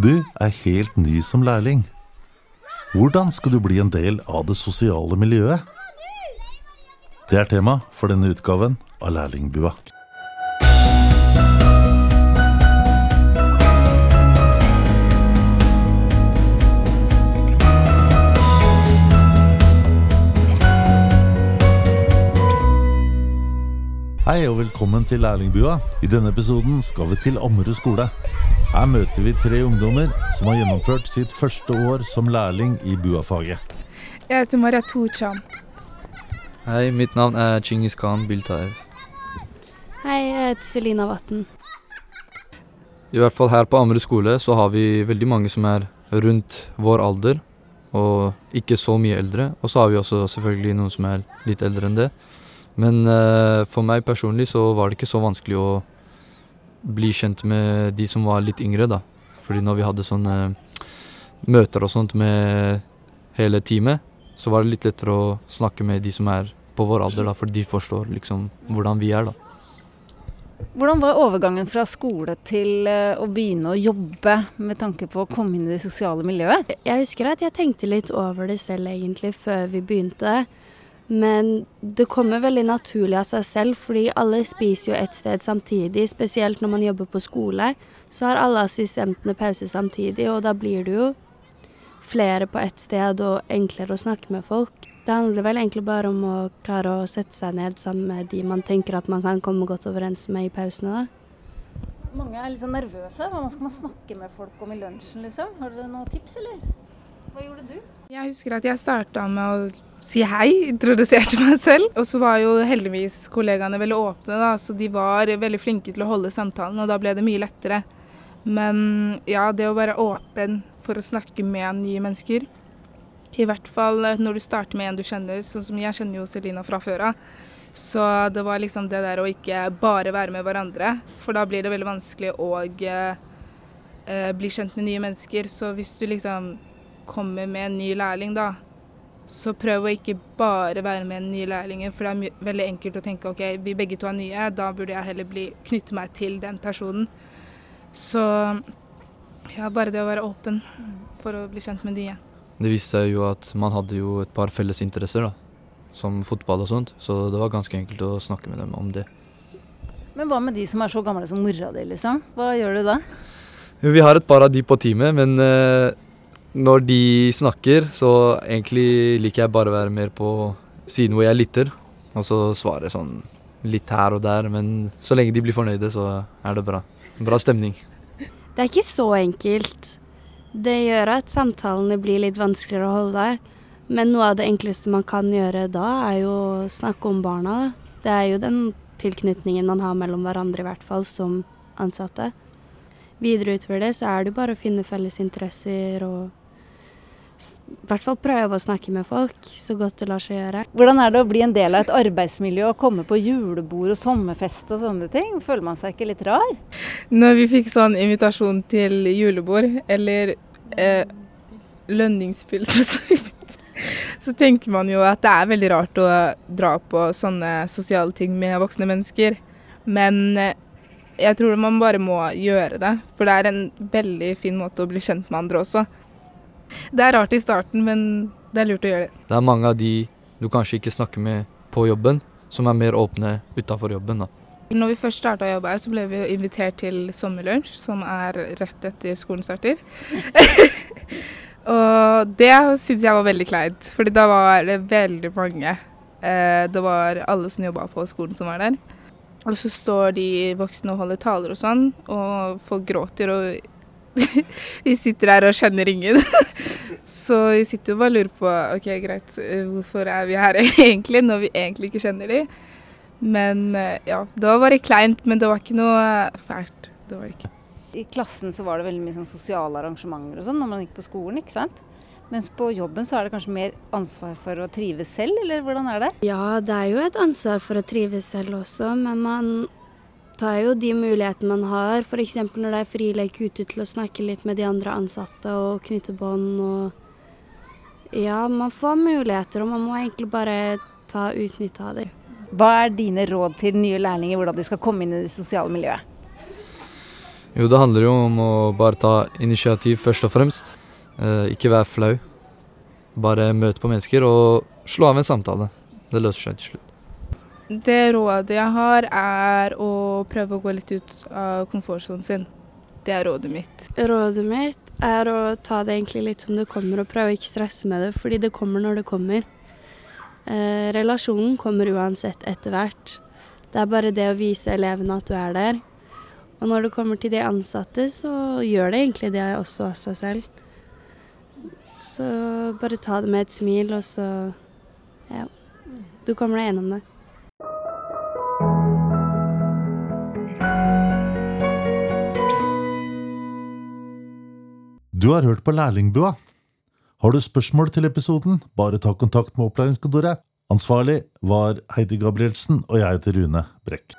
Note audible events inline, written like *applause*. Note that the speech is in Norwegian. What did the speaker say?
Du er helt ny som lærling. Hvordan skal du bli en del av det sosiale miljøet? Det er tema for denne utgaven av Lærlingbua. Hei og velkommen til Lærlingbua. I denne episoden skal vi til Ammerud skole. Her møter vi tre ungdommer som har gjennomført sitt første år som lærling i buafaget. Jeg heter Maria Torcham. Hei, mitt navn er Chingis Khan Biltaev. Hei, jeg heter Selina Vatn. I hvert fall her på Ammerud skole så har vi veldig mange som er rundt vår alder, og ikke så mye eldre. Og så har vi også selvfølgelig noen som er litt eldre enn det. Men eh, for meg personlig så var det ikke så vanskelig å bli kjent med de som var litt yngre, da. Fordi når vi hadde sånne møter og sånt med hele teamet, så var det litt lettere å snakke med de som er på vår alder, da, for de forstår liksom hvordan vi er, da. Hvordan var overgangen fra skole til eh, å begynne å jobbe med tanke på å komme inn i det sosiale miljøet? Jeg husker at jeg tenkte litt over det selv egentlig før vi begynte. Men det kommer veldig naturlig av seg selv, fordi alle spiser jo et sted samtidig. Spesielt når man jobber på skole, så har alle assistentene pause samtidig, og da blir det jo flere på ett sted og enklere å snakke med folk. Det handler vel egentlig bare om å klare å sette seg ned sammen med de man tenker at man kan komme godt overens med i pausene. da. Mange er litt sånn nervøse. Hva skal man snakke med folk om i lunsjen, liksom? Har dere noen tips, eller? Hva gjorde du? Jeg husker at jeg starta med å si hei, introduserte meg selv. Og så var jo heldigvis kollegaene veldig åpne, da, så de var veldig flinke til å holde samtalen, og da ble det mye lettere. Men ja, det å være åpen for å snakke med nye mennesker, i hvert fall når du starter med en du kjenner, sånn som jeg kjenner jo Selina fra før av. Så det var liksom det der å ikke bare være med hverandre, for da blir det veldig vanskelig å eh, bli kjent med nye mennesker. Så hvis du liksom kommer med en ny lærling, da, så prøv å ikke bare være med den nye lærlingen, For det er veldig enkelt å tenke OK, vi begge to er nye, da burde jeg heller bli, knytte meg til den personen. Så ja, bare det å være åpen for å bli kjent med nye. Det viste seg jo at man hadde jo et par felles interesser, da. Som fotball og sånt, så det var ganske enkelt å snakke med dem om det. Men hva med de som er så gamle som mora di, liksom? Hva gjør du da? Jo, vi har et par av de på teamet, men eh, når de snakker, så egentlig liker jeg bare å være mer på siden hvor jeg lytter, og så svare sånn litt her og der. Men så lenge de blir fornøyde, så er det bra. Bra stemning. Det er ikke så enkelt. Det gjør at samtalene blir litt vanskeligere å holde. Men noe av det enkleste man kan gjøre da, er jo å snakke om barna. Det er jo den tilknytningen man har mellom hverandre, i hvert fall som ansatte. Videre utover det så er det jo bare å finne felles interesser og i hvert fall prøve å snakke med folk så godt det lar seg gjøre. Hvordan er det å bli en del av et arbeidsmiljø og komme på julebord og sommerfest og sånne ting? Føler man seg ikke litt rar? Når vi fikk sånn invitasjon til julebord, eller eh, lønningspils *laughs* og så vidt, så tenker man jo at det er veldig rart å dra på sånne sosiale ting med voksne mennesker. Men eh, jeg tror man bare må gjøre det, for det er en veldig fin måte å bli kjent med andre også. Det er rart i starten, men det er lurt å gjøre det. Det er mange av de du kanskje ikke snakker med på jobben, som er mer åpne utafor jobben. da. Når vi først starta å jobbe her, så ble vi invitert til sommerlunsj, som er rett etter skolen starter. *laughs* og det syns jeg var veldig kleint, fordi da var det veldig mange. Eh, det var alle som jobba på skolen som var der. Og så står de voksne og holder taler og sånn, og folk gråter og *laughs* vi sitter her og kjenner ingen. *laughs* Så vi sitter jo bare og lurer på ok, greit, hvorfor er vi her *laughs* egentlig, når vi egentlig ikke kjenner de. Men eh, ja, det var bare kleint, men det var ikke noe fælt. Det var det ikke. I klassen så var det veldig mye sånn sosiale arrangementer og sånn når man gikk på skolen, ikke sant? Mens på jobben så er det kanskje mer ansvar for å trives selv, eller hvordan er det? Ja, det er jo et ansvar for å trives selv også, men man tar jo de mulighetene man har, f.eks. når det er frilek ute til å snakke litt med de andre ansatte og knytte bånd og Ja, man får muligheter, og man må egentlig bare ta utnytte av dem. Hva er dine råd til nye lærlinger hvordan de skal komme inn i det sosiale miljøet? Jo, det handler jo om å bare ta initiativ først og fremst. Eh, ikke være flau. Bare møte på mennesker og slå av en samtale. Det løser seg til slutt. Det rådet jeg har, er å prøve å gå litt ut av komfortsonen sin. Det er rådet mitt. Rådet mitt er å ta det egentlig litt som det kommer, og prøve å ikke stresse med det, fordi det kommer når det kommer. Eh, relasjonen kommer uansett etter hvert. Det er bare det å vise elevene at du er der. Og når det kommer til de ansatte, så gjør det egentlig det også av seg selv. Så bare ta det med et smil, og så Ja. Du kommer deg gjennom det. Du har hørt på Lærlingbua. Har du spørsmål til episoden, bare ta kontakt med opplæringskontoret. Ansvarlig var Heidi Gabrielsen, og jeg heter Rune Brekk.